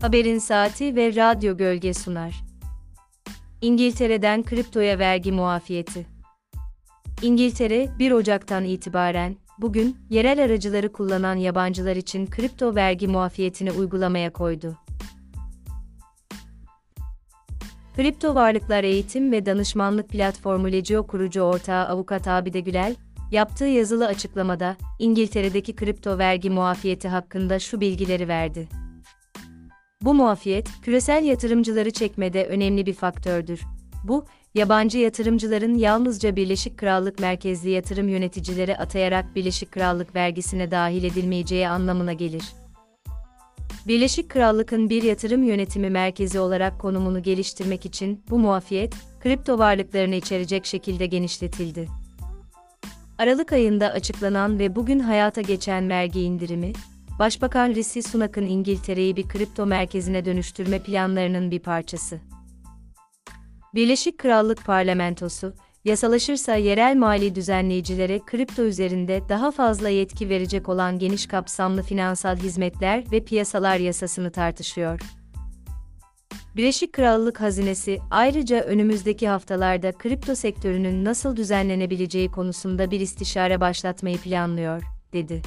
Haberin Saati ve Radyo Gölge sunar. İngiltere'den kriptoya vergi muafiyeti. İngiltere, 1 Ocak'tan itibaren, bugün, yerel aracıları kullanan yabancılar için kripto vergi muafiyetini uygulamaya koydu. Kripto Varlıklar Eğitim ve Danışmanlık Platformu Legio kurucu ortağı avukat Abide Gülel, yaptığı yazılı açıklamada, İngiltere'deki kripto vergi muafiyeti hakkında şu bilgileri verdi. Bu muafiyet, küresel yatırımcıları çekmede önemli bir faktördür. Bu, yabancı yatırımcıların yalnızca Birleşik Krallık merkezli yatırım yöneticileri atayarak Birleşik Krallık vergisine dahil edilmeyeceği anlamına gelir. Birleşik Krallık'ın bir yatırım yönetimi merkezi olarak konumunu geliştirmek için bu muafiyet, kripto varlıklarını içerecek şekilde genişletildi. Aralık ayında açıklanan ve bugün hayata geçen vergi indirimi, Başbakan Rishi Sunak'ın İngiltere'yi bir kripto merkezine dönüştürme planlarının bir parçası. Birleşik Krallık Parlamentosu, yasalaşırsa yerel mali düzenleyicilere kripto üzerinde daha fazla yetki verecek olan geniş kapsamlı finansal hizmetler ve piyasalar yasasını tartışıyor. Birleşik Krallık Hazinesi ayrıca önümüzdeki haftalarda kripto sektörünün nasıl düzenlenebileceği konusunda bir istişare başlatmayı planlıyor, dedi.